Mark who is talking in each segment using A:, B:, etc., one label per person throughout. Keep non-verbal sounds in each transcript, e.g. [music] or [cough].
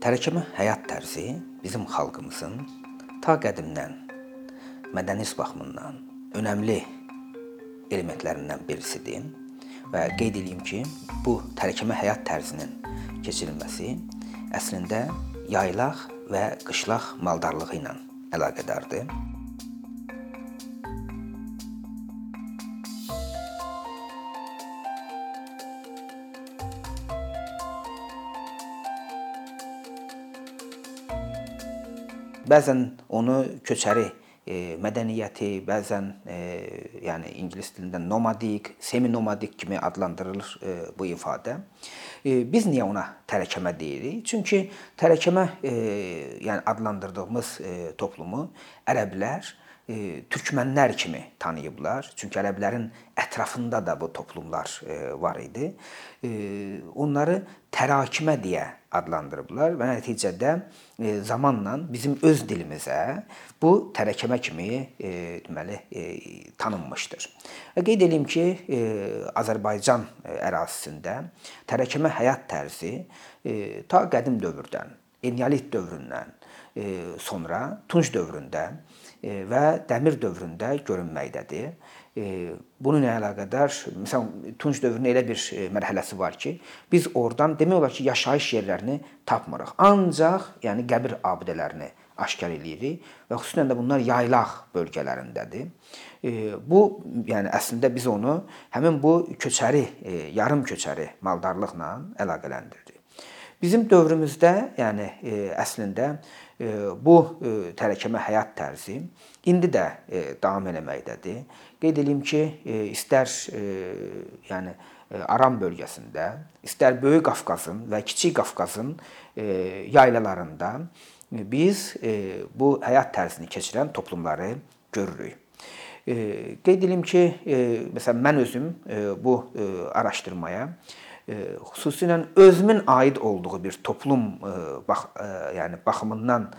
A: Tərəkəmə həyat tərzi bizim xalqımızın ta qədimdən mədəniyyət baxımından önəmli elementlərindən birisidir və qeyd edeyim ki, bu tərəkəmə həyat tərzinin keçirilməsi əslində yaylaq və qışlaq maldarlığı ilə əlaqədardır. Bəzən onu köçəri e, mədəniyyəti, bəzən e, yəni ingilis dilində nomadik, semi-nomadik kimi adlandırılır e, bu ifadə. E, biz niyə ona tərəkəmə deyirik? Çünki tərəkəmə e, yəni adlandırdığımız e, toplumu ərəblər e, türkmənlər kimi tanıyıblar. Çünki ərəblərin ətrafında da bu toplumlar e, var idi. E, onları tərakimə deyə adlandırıblar və nəticədə e, zamanla bizim öz dilimizə bu tərəkəmə kimi e, deməli e, tanınmışdır. Qeyd edeyim ki, Azərbaycan ərazisində tərəkəmə həyat tərzi ta qədim dövrdən, eneolit dövründən sonra Tunc dövründə və Dəmir dövründə görünməkdədir. Bununla əlaqədar məsələn Tunc dövrünün elə bir mərhələsi var ki, biz oradan demək olar ki, yaşayış yerlərini tapmırıq. Ancaq yəni qəbir abidələrini aşkar eləyirik və xüsusən də bunlar yaylaq bölgələrindədir. Bu yəni əslində biz onu həmin bu köçəri, yarım köçəri maldarlıqla əlaqələndirdik. Bizim dövrümüzdə, yəni əslində bu tərəkəmə həyat tərzi indi də davam eləməkdədir. Qeyd edeyim ki, istər yəni Aran bölgəsində, istər Böyük Qafqazın və Kiçik Qafqazın yaylalarında biz bu həyat tərzini keçirən toplumları görürük. Qeyd edeyim ki, məsələn mən özüm bu araşdırmaya xüsusilə özümün aid olduğu bir toplum bax yəni baxımından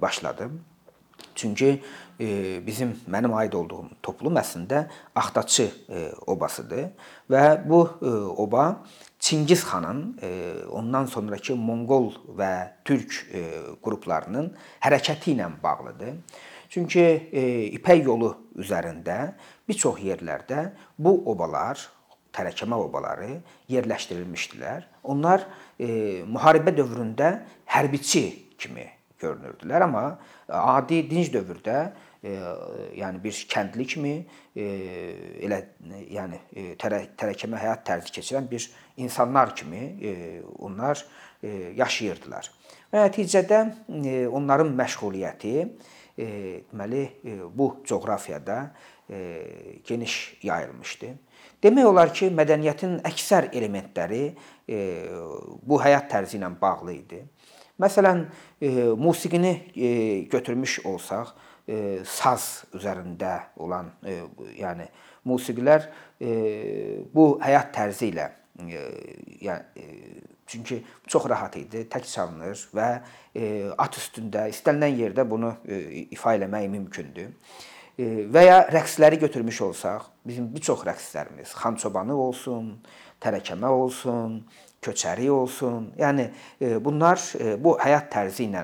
A: başladım. Çünki bizim mənim aid olduğum toplum əslində Axtaçı obasıdır və bu oba Çingiz xanın ondan sonrakı Monqol və Türk qruplarının hərəkəti ilə bağlıdır. Çünki İpək yolu üzərində bir çox yerlərdə bu obalar tərəkəmə obaları yerləşdirilmişdilər. Onlar e, müharibə dövründə hərbiçi kimi görünürdülər, amma adi dinc dövrdə e, yəni bir kəndli kimi e, elə yəni e, tərə, tərəkəmə həyat tərzi keçirən bir insanlar kimi e, onlar e, yaşayırdılar. Və nəticədə e, onların məşğuliyyəti e, deməli e, bu coğrafiyada e, geniş yayılmışdı. Demək olar ki, mədəniyyətin əksər elementləri e, bu həyat tərzi ilə bağlı idi. Məsələn, e, musiqini e, götürmüş olsaq, saz üzərində olan, yəni musiqilər bu həyat tərzi ilə yəni çünki çox rahat idi, tək çalınır və at üstündə istənilən yerdə bunu ifa eləmək mümkündür və ya rəqsləri götürmüş olsaq, bizim bir çox rəqslərimiz, Xançobanı olsun, tərəkəmə olsun, köçəri olsun. Yəni bunlar bu həyat tərzi ilə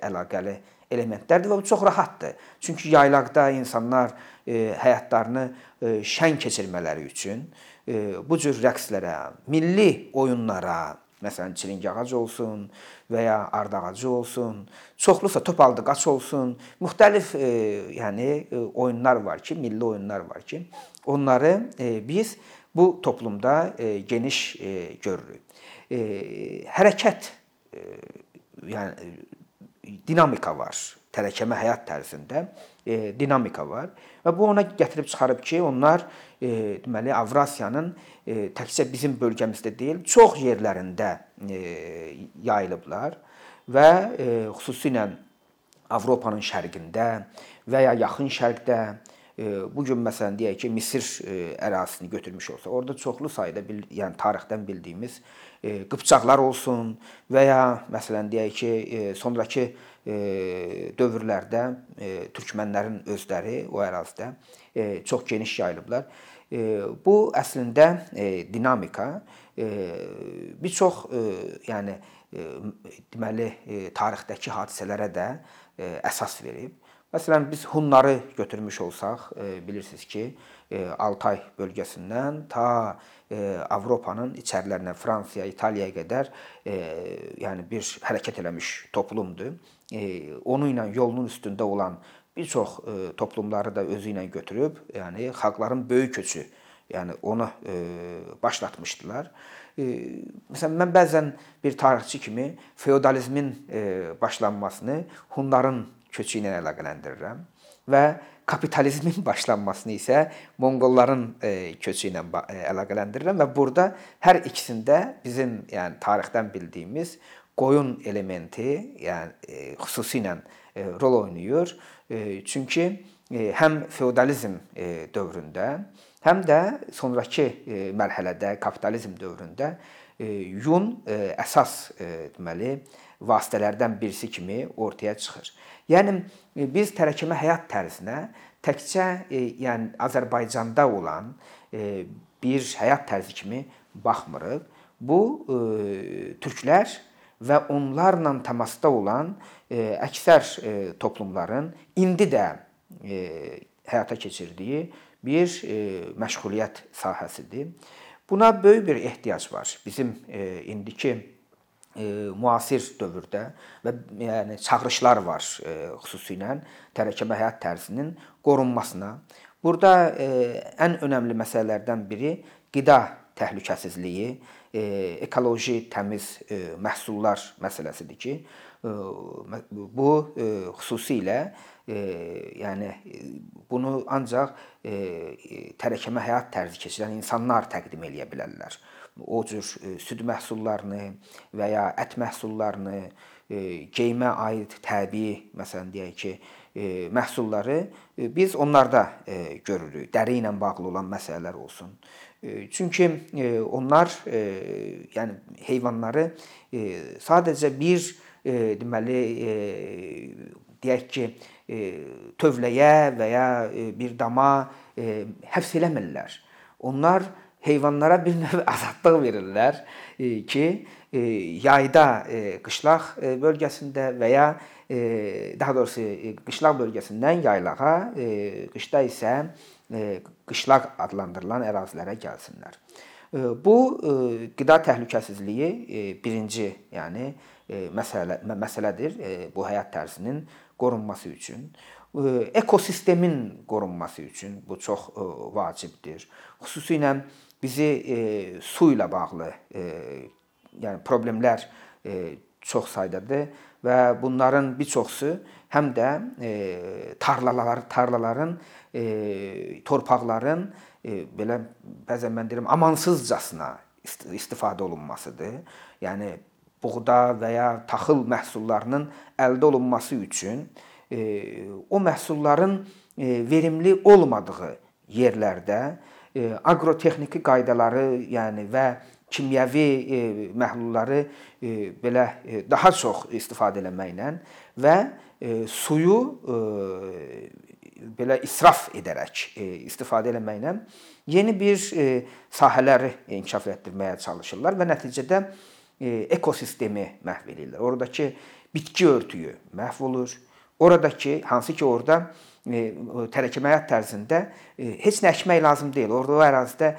A: əlaqəli elementlərdir və bu çox rahatdır. Çünki yaylaqda insanlar həyatlarını şən keçirmələri üçün bu cür rəqslərə, milli oyunlara, məsələn çiling ağac olsun və ya ard ağacı olsun, çoxlusa top aldı qaç olsun, müxtəlif e, yəni e, oyunlar var ki, milli oyunlar var ki, onları e, biz bu toplumda e, geniş e, görürük. E, hərəkət e, yəni dinamika var. Tərəkəmə həyat tərzində e, dinamika var və bu ona gətirib çıxarıb ki, onlar e, deməli Avrasiyanın e, təkcə bizim bölgəmizdə deyil, çox yerlərində e, yayılıblar və e, xüsusilə Avropanın şərqində və ya yaxın şərqdə bu gün məsələn deyək ki, Misir e, ərazisini götürmüş olsa, orada çoxlu sayda bil, yəni tarixdən bildiyimiz e, qıpçaqlar olsun və ya məsələn deyək ki, e, sonrakı dövrlərdə türkmənlərin özləri o ərazidə çox geniş yayılıblar. Bu əslində dinamika bir çox yəni deməli tarixdəki hadisələrə də əsas verib. Məsələn, biz Hunları götürmüş olsaq, bilirsiniz ki, Altay bölgəsindən ta Avropanın içərilərinə, Fransaya, İtaliyaya qədər yəni bir hərəkət eləmiş toplumdur. Onu ilə yolunun üstündə olan bir çox e, toplumları da özü ilə götürüb, yəni xalqların böyük köçü, yəni onu e, başlatmışdılar. E, məsələn mən bəzən bir tarixçi kimi feodalizmin e, başlanmasını Hunların köçü ilə əlaqələndirirəm və kapitalizmin [laughs] başlanmasını isə Monqolların e, köçü ilə e, əlaqələndirirəm və burada hər ikisində bizim yəni tarixdən bildiyimiz qoyun elementi, yəni e, xüsusilə rol oynayır. Çünki həm feodalizm dövründə, həm də sonrakı mərhələdə kapitalizm dövründə yun əsas deməli vasitələrdən birisi kimi ortaya çıxır. Yəni biz tərəkəmə həyat tərzinə təkcə yəni Azərbaycanda olan bir həyat tərzi kimi baxmırıq. Bu türklər və onlarla təmasda olan e, əksər e, toplumların indi də e, həyata keçirdiyi bir məşğuliyyət sahəsidir. Buna böyük bir ehtiyac var. Bizim indiki müasir dövrdə və yəni çağırışlar var xüsusilə tərəkəmə həyat tərzinin qorunmasına. Burada ən önəmli məsələlərdən biri qida təhlükəsizliyi, ekoloji təmiz məhsullar məsələsidir ki, bu xüsusilə yəni bunu ancaq tərəkəmə həyat tərzi keçirən insanlar təqdim eləyə bilərlər. O cür süd məhsullarını və ya ət məhsullarını, geyimə aid təbii, məsələn deyək ki, məhsulları biz onlarda görürük. Dəri ilə bağlı olan məsələlər olsun. Çünki onlar yəni heyvanları sadəcə bir deməli deyək ki, tövləyə və ya bir dama həbs eləmirlər. Onlar heyvanlara bir növ [laughs] azadlıq verirlər ki, yayda qışlaq bölgəsində və ya daha doğrusu qışlaq bölgəsindən yaylağa, qışda isə qışlaq adlandırılan ərazilərə gəlsinlər. Bu qida təhlükəsizliyi birinci, yəni məsələ məsələdir bu həyat tərzinin qorunması üçün. Ekosistemin qorunması üçün bu çox vacibdir. Xüsusilə bizi su ilə bağlı yəni problemlər çox saydadır və bunların bir çoxusu həm də tarlalar, tarlaların torpaqların belə bəzən mən deyirəm amansızcasına istifadə olunmasıdır. Yəni buğda və ya taxıl məhsullarının əldə olunması üçün o məhsulların verimli olmadığı yerlərdə aqrotexniki qaydaları, yəni və kimyəvi məhlulları belə daha çox istifadə etməklə və suyu belə israf edərək e, istifadə etməklə yeni bir e, sahələri inkişaf etdirməyə çalışırlar və nəticədə e, ekosistemi məhv edirlər. Oradakı bitki örtüyü məhv olur. Oradakı hansı ki orada tərəkəmə həyat tərzində heç nə əkmək lazım deyil. Orada o ərazidə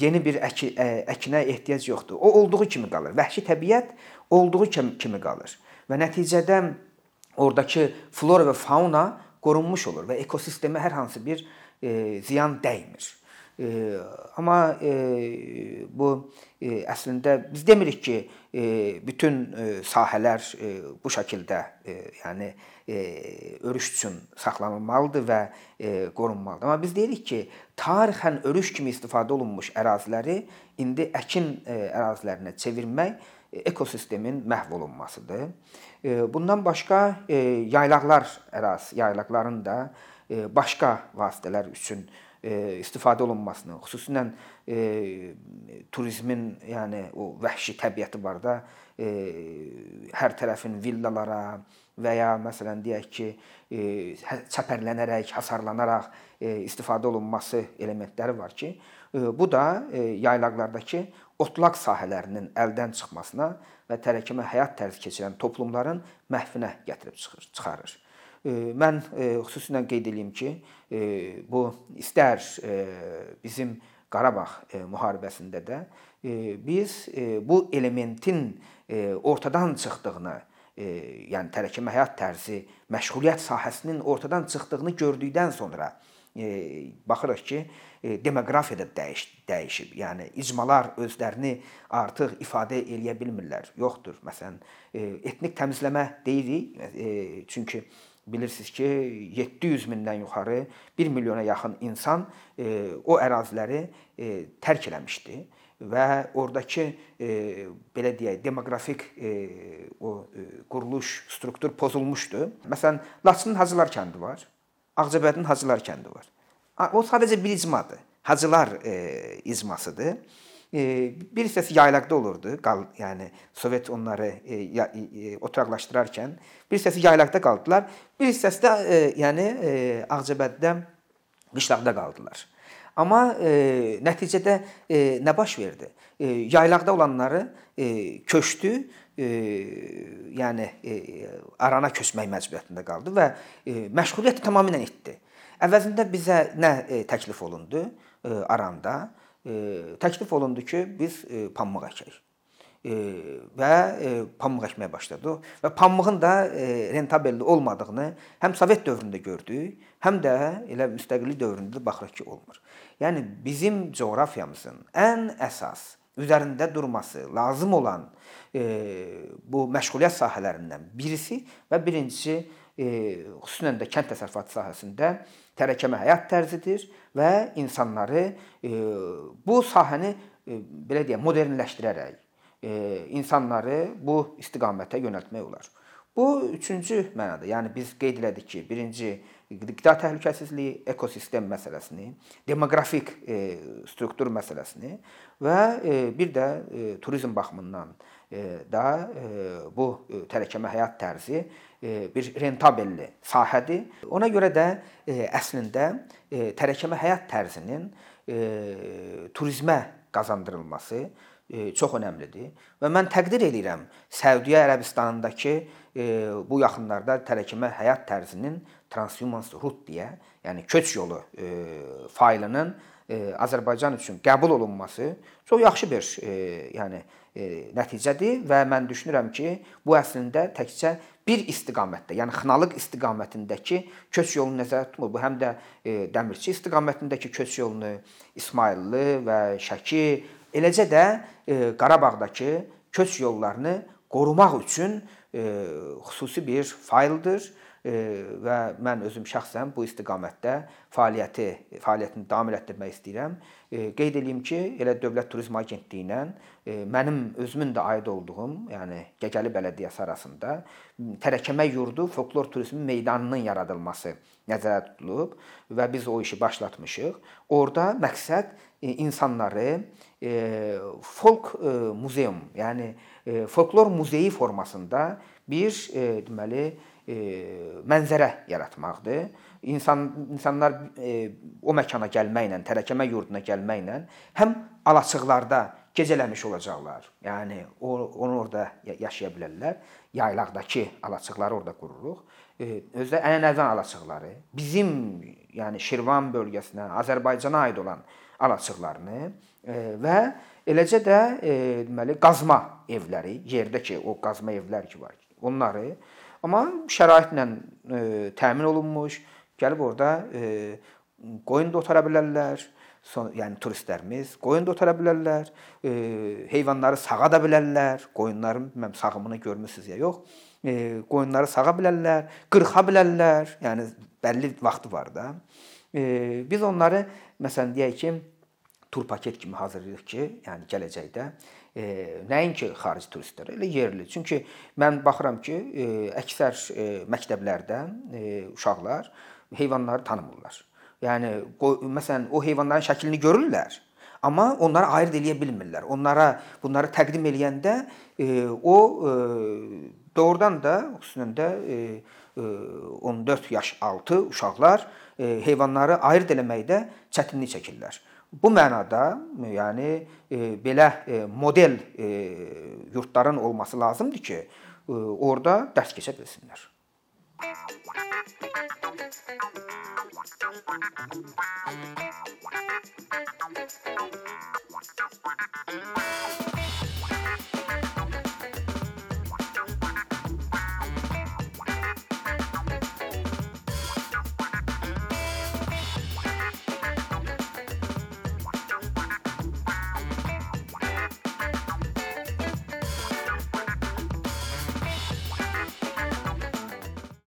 A: yeni bir əki, əkinə ehtiyac yoxdur. O olduğu kimi qalır. Vəhşi təbiət olduğu kimi qalır. Və nəticədə oradakı flora və fauna qorunmuş olur və ekosistemə hər hansı bir e, ziyan dəymir. E, amma e, bu e, əslində biz demirik ki, e, bütün e, sahələr e, bu şəkildə e, yəni e, örüş üçün saxlanılmalıdır və e, qorunmalıdır. Amma biz deyirik ki, tarixən örüş kimi istifadə olunmuş əraziləri indi əkin e, ərazilərinə çevirmək ekosistemin məhv olunmasıdır. E, bundan başqa e, yaylaqlar ərazisi, yaylaqların da e, başqa vasitələr üçün istifadə olunmasını, xüsusilə turizmin, yəni o vəhşi təbiəti var da, hər tərəfin villalara və ya məsələn deyək ki, hə, çəpərlənərək, hasarlanaraq istifadə olunması elementləri var ki, bu da yaylaqlardakı otlaq sahələrinin əldən çıxmasına və tərəkəmə həyat tərzi keçirən toplumların məhvinə gətirib çıxarır. Mən xüsusilə qeyd edeyim ki, bu istər bizim Qarabağ müharibəsində də biz bu elementin ortadan çıxdığını, yəni tərəkəmə həyat tərzi, məşğuliyyət sahəsinin ortadan çıxdığını gördükdən sonra baxırıq ki, demoqrafiya da dəyiş, dəyişib. Yəni icmalar özlərini artıq ifadə eləyə bilmirlər. Yoxdur. Məsələn, etnik təmizləmə deyirik. Çünki bilirsiniz ki, 700 mindən yuxarı 1 milyona yaxın insan o əraziləri tərk eləmişdi və oradakı belə deyək, demoqrafik o quruluş, struktur pozulmuşdu. Məsələn, Laçının Hacılar kəndi var. Ağcabədinin Hacılar kəndi var. O sadəcə bir icmadır. Hacılar e, icmasıdır. E, bir hissəsi yaylaqda olurdu. Qal, yəni Sovet onları e, e, oturaqlaşdırarkən bir hissəsi yaylaqda qaldılar. Bir hissəsi də e, yəni e, Ağcabəddə qışlaqda qaldılar. Amma e, nəticədə e, nə baş verdi? E, yaylaqda olanları e, köçdü, e, yəni e, arana köçmək məcburiyyətində qaldı və e, məşğuliyyəti tamamilə itdi. Əvəzində bizə nə e, təklif olundu e, aranda? E, təklif olundu ki, biz e, pambıq əkək. E, və e, pambıq əkməyə başladıq və pambığın da e, rentabelli olmadığını həm Sovet dövründə gördük, həm də elə müstəqillik dövründə də baxırıq ki, olmur. Yəni bizim coğrafiyamızın ən əsas üzərində durması lazım olan e, bu məşğuliyyət sahələrindən birisi və birincisi xüsusən də kənd təsərrüfatı sahəsində tərəkəmə həyat tərzidir və insanları e, bu sahəni e, belə deyək modernləşdirərək e, insanları bu istiqamətə yönəltmək olar. Bu üçüncü mənada, yəni biz qeyd elədik ki, birinci qida təhlükəsizliyi, ekosistem məsələsini, demoqrafik e, struktur məsələsini və e, bir də e, turizm baxımından da bu tərəkəmə həyat tərzi bir rentabelli sahədir. Ona görə də əslində tərəkəmə həyat tərzinin turizmə qazandırılması çox önəmlidir və mən təqdir edirəm Səudiyyə Ərəbistanındakı bu yaxınlarda tərəkəmə həyat tərzinin transhumance route deyə, yəni köç yolu faylının Azərbaycan üçün qəbul olunması çox yaxşı bir yəni nəticədir və mən düşünürəm ki, bu əslində təkcə bir istiqamətdə, yəni Xınalıq istiqamətindəki köç yolunu nəzərdə tutmur. Bu həm də Dəmirçi istiqamətindəki köç yolunu, İsmayıllı və Şəki, eləcə də Qarabağdakı köç yollarını qorumaq üçün xüsusi bir fayldır və mən özüm şəxsən bu istiqamətdə fəaliyyəti fəaliyyətini davam etdirmək istəyirəm. Qeyd eləyim ki, elə Dövlət Turizm Agentliyi ilə mənim özümün də aid olduğum, yəni Gəgəli bələdiyyəsi arasında tərəkəmə yurdu folklor turizmi meydanının yaradılması nəzərdə tutulub və biz o işi başlatmışıq. Orda məqsəd insanları folk muzeum, yəni folklor muzeyi formasında bir deməli mənzərə yaratmaqdır. İnsan insanlar o məkana gəlməklə, tərəkəmə yurduna gəlməklə həm alaçıqlarda gecələmiş olacaqlar. Yəni o onu orada yaşaya bilərlər. Yaylaqdakı alaçıqları orada qururuq. Özdə ənənəvi alaçıqları bizim yəni Şirvan bölgəsinə, Azərbaycana aid olan alaçıqlarını və eləcə də deməli qazma evləri, yerdə ki o qazma evlər ki var. Onları Amma şəraitlə e, təmin olunmuş, gəlib orada e, qoyun da otara bilərlər. Son, yəni turistlərimiz qoyun da otara bilərlər, e, heyvanları sağa da bilərlər. Qoyunların bilməm sağımını görmüsüz ya yox. E, qoyunları sağa bilərlər, qırxa bilərlər. Yəni bəlli vaxtı var da. E, biz onları məsələn deyək ki, tur paket kimi hazırlayırıq ki, yəni gələcəkdə e, nəinki xarici turistlər, elə yerli. Çünki mən baxıram ki, e, əksər e, məktəblərdə e, uşaqlar heyvanları tanımırlar. Yəni məsələn o heyvanların şəklini görürlər, amma onları ayırd eləyə bilmirlər. Onlara bunları təqdim eləyəndə e, o e, doğrudan da xüsusən də e, 14 yaş altı uşaqlar heyvanları ayırd eləməkdə çətinlik çəkirlər. Bu mənada, yəni e, belə e, model e, yurtların olması lazımdır ki, e, orada dərs keçə bilsinlər. Thank you.